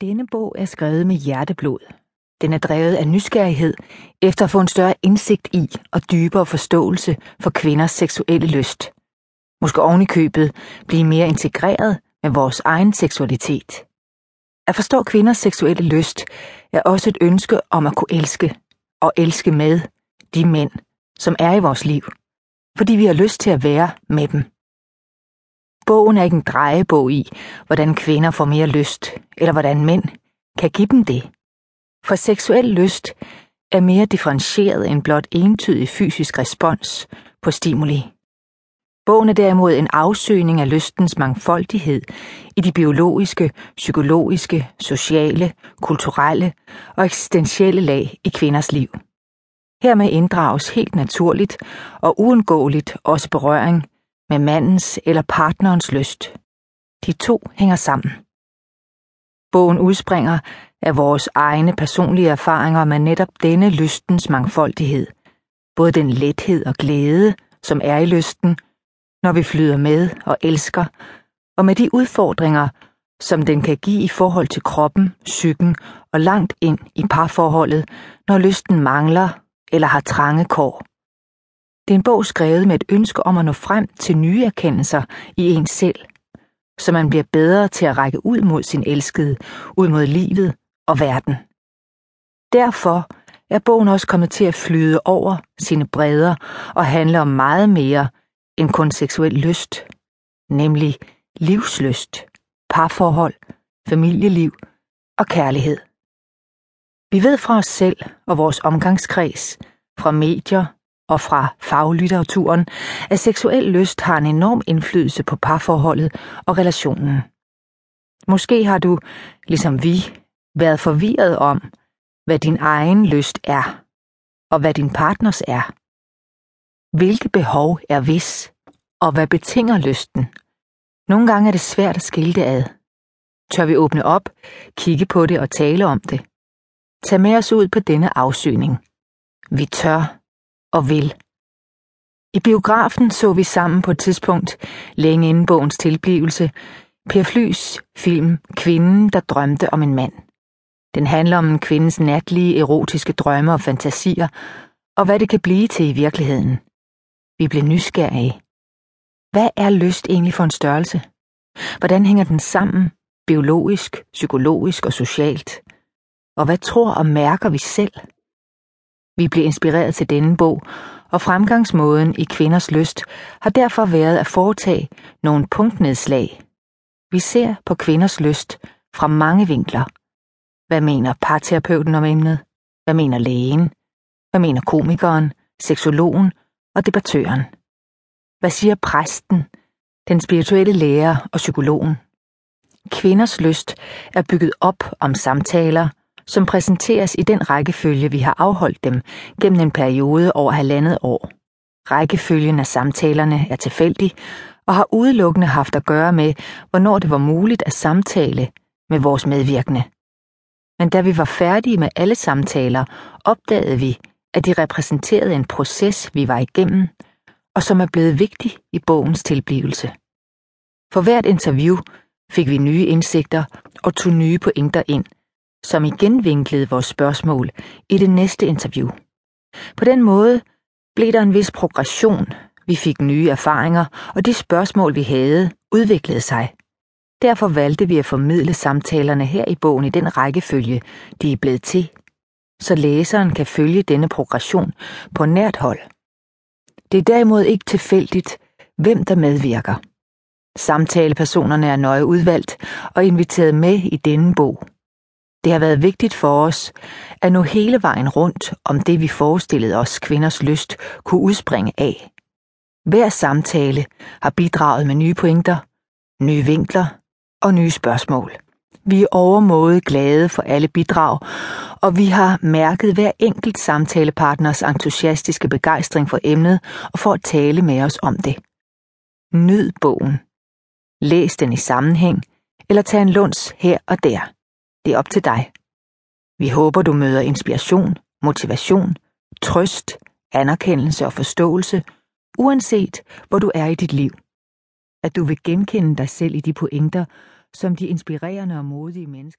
Denne bog er skrevet med hjerteblod. Den er drevet af nysgerrighed efter at få en større indsigt i og dybere forståelse for kvinders seksuelle lyst. Måske oven i købet blive mere integreret med vores egen seksualitet. At forstå kvinders seksuelle lyst er også et ønske om at kunne elske og elske med de mænd, som er i vores liv, fordi vi har lyst til at være med dem. Bogen er ikke en drejebog i, hvordan kvinder får mere lyst, eller hvordan mænd kan give dem det. For seksuel lyst er mere differentieret end blot entydig fysisk respons på stimuli. Bogen er derimod en afsøgning af lystens mangfoldighed i de biologiske, psykologiske, sociale, kulturelle og eksistentielle lag i kvinders liv. Hermed inddrages helt naturligt og uundgåeligt også berøring med mandens eller partnerens lyst. De to hænger sammen. Bogen udspringer af vores egne personlige erfaringer med netop denne lystens mangfoldighed. Både den lethed og glæde, som er i lysten, når vi flyder med og elsker, og med de udfordringer, som den kan give i forhold til kroppen, psyken og langt ind i parforholdet, når lysten mangler eller har trange kår. Det er en bog skrevet med et ønske om at nå frem til nye erkendelser i en selv, så man bliver bedre til at række ud mod sin elskede, ud mod livet og verden. Derfor er bogen også kommet til at flyde over sine bredder og handle om meget mere end kun seksuel lyst, nemlig livslyst, parforhold, familieliv og kærlighed. Vi ved fra os selv og vores omgangskreds, fra medier og fra faglitteraturen, at seksuel lyst har en enorm indflydelse på parforholdet og relationen. Måske har du, ligesom vi, været forvirret om, hvad din egen lyst er, og hvad din partners er. Hvilke behov er vis, og hvad betinger lysten? Nogle gange er det svært at skille det ad. Tør vi åbne op, kigge på det og tale om det? Tag med os ud på denne afsøgning. Vi tør og vil. I biografen så vi sammen på et tidspunkt, længe inden bogens tilblivelse, Per Flys film Kvinden, der drømte om en mand. Den handler om en kvindes natlige, erotiske drømme og fantasier, og hvad det kan blive til i virkeligheden. Vi blev nysgerrige. Hvad er lyst egentlig for en størrelse? Hvordan hænger den sammen, biologisk, psykologisk og socialt? Og hvad tror og mærker vi selv? Vi blev inspireret til denne bog, og fremgangsmåden i kvinders lyst har derfor været at foretage nogle punktnedslag. Vi ser på kvinders lyst fra mange vinkler. Hvad mener parterapeuten om emnet? Hvad mener lægen? Hvad mener komikeren, seksologen og debattøren? Hvad siger præsten, den spirituelle lærer og psykologen? Kvinders lyst er bygget op om samtaler, som præsenteres i den rækkefølge, vi har afholdt dem gennem en periode over halvandet år. Rækkefølgen af samtalerne er tilfældig og har udelukkende haft at gøre med, hvornår det var muligt at samtale med vores medvirkende. Men da vi var færdige med alle samtaler, opdagede vi, at de repræsenterede en proces, vi var igennem, og som er blevet vigtig i bogens tilblivelse. For hvert interview fik vi nye indsigter og tog nye pointer ind – som igen vinklede vores spørgsmål i det næste interview. På den måde blev der en vis progression, vi fik nye erfaringer, og de spørgsmål, vi havde, udviklede sig. Derfor valgte vi at formidle samtalerne her i bogen i den rækkefølge, de er blevet til, så læseren kan følge denne progression på nært hold. Det er derimod ikke tilfældigt, hvem der medvirker. Samtalepersonerne er nøje udvalgt og inviteret med i denne bog. Det har været vigtigt for os at nå hele vejen rundt om det, vi forestillede os kvinders lyst kunne udspringe af. Hver samtale har bidraget med nye pointer, nye vinkler og nye spørgsmål. Vi er overmåde glade for alle bidrag, og vi har mærket hver enkelt samtalepartners entusiastiske begejstring for emnet og for at tale med os om det. Nyd bogen. Læs den i sammenhæng, eller tag en lunds her og der. Det er op til dig. Vi håber, du møder inspiration, motivation, trøst, anerkendelse og forståelse, uanset hvor du er i dit liv. At du vil genkende dig selv i de pointer, som de inspirerende og modige mennesker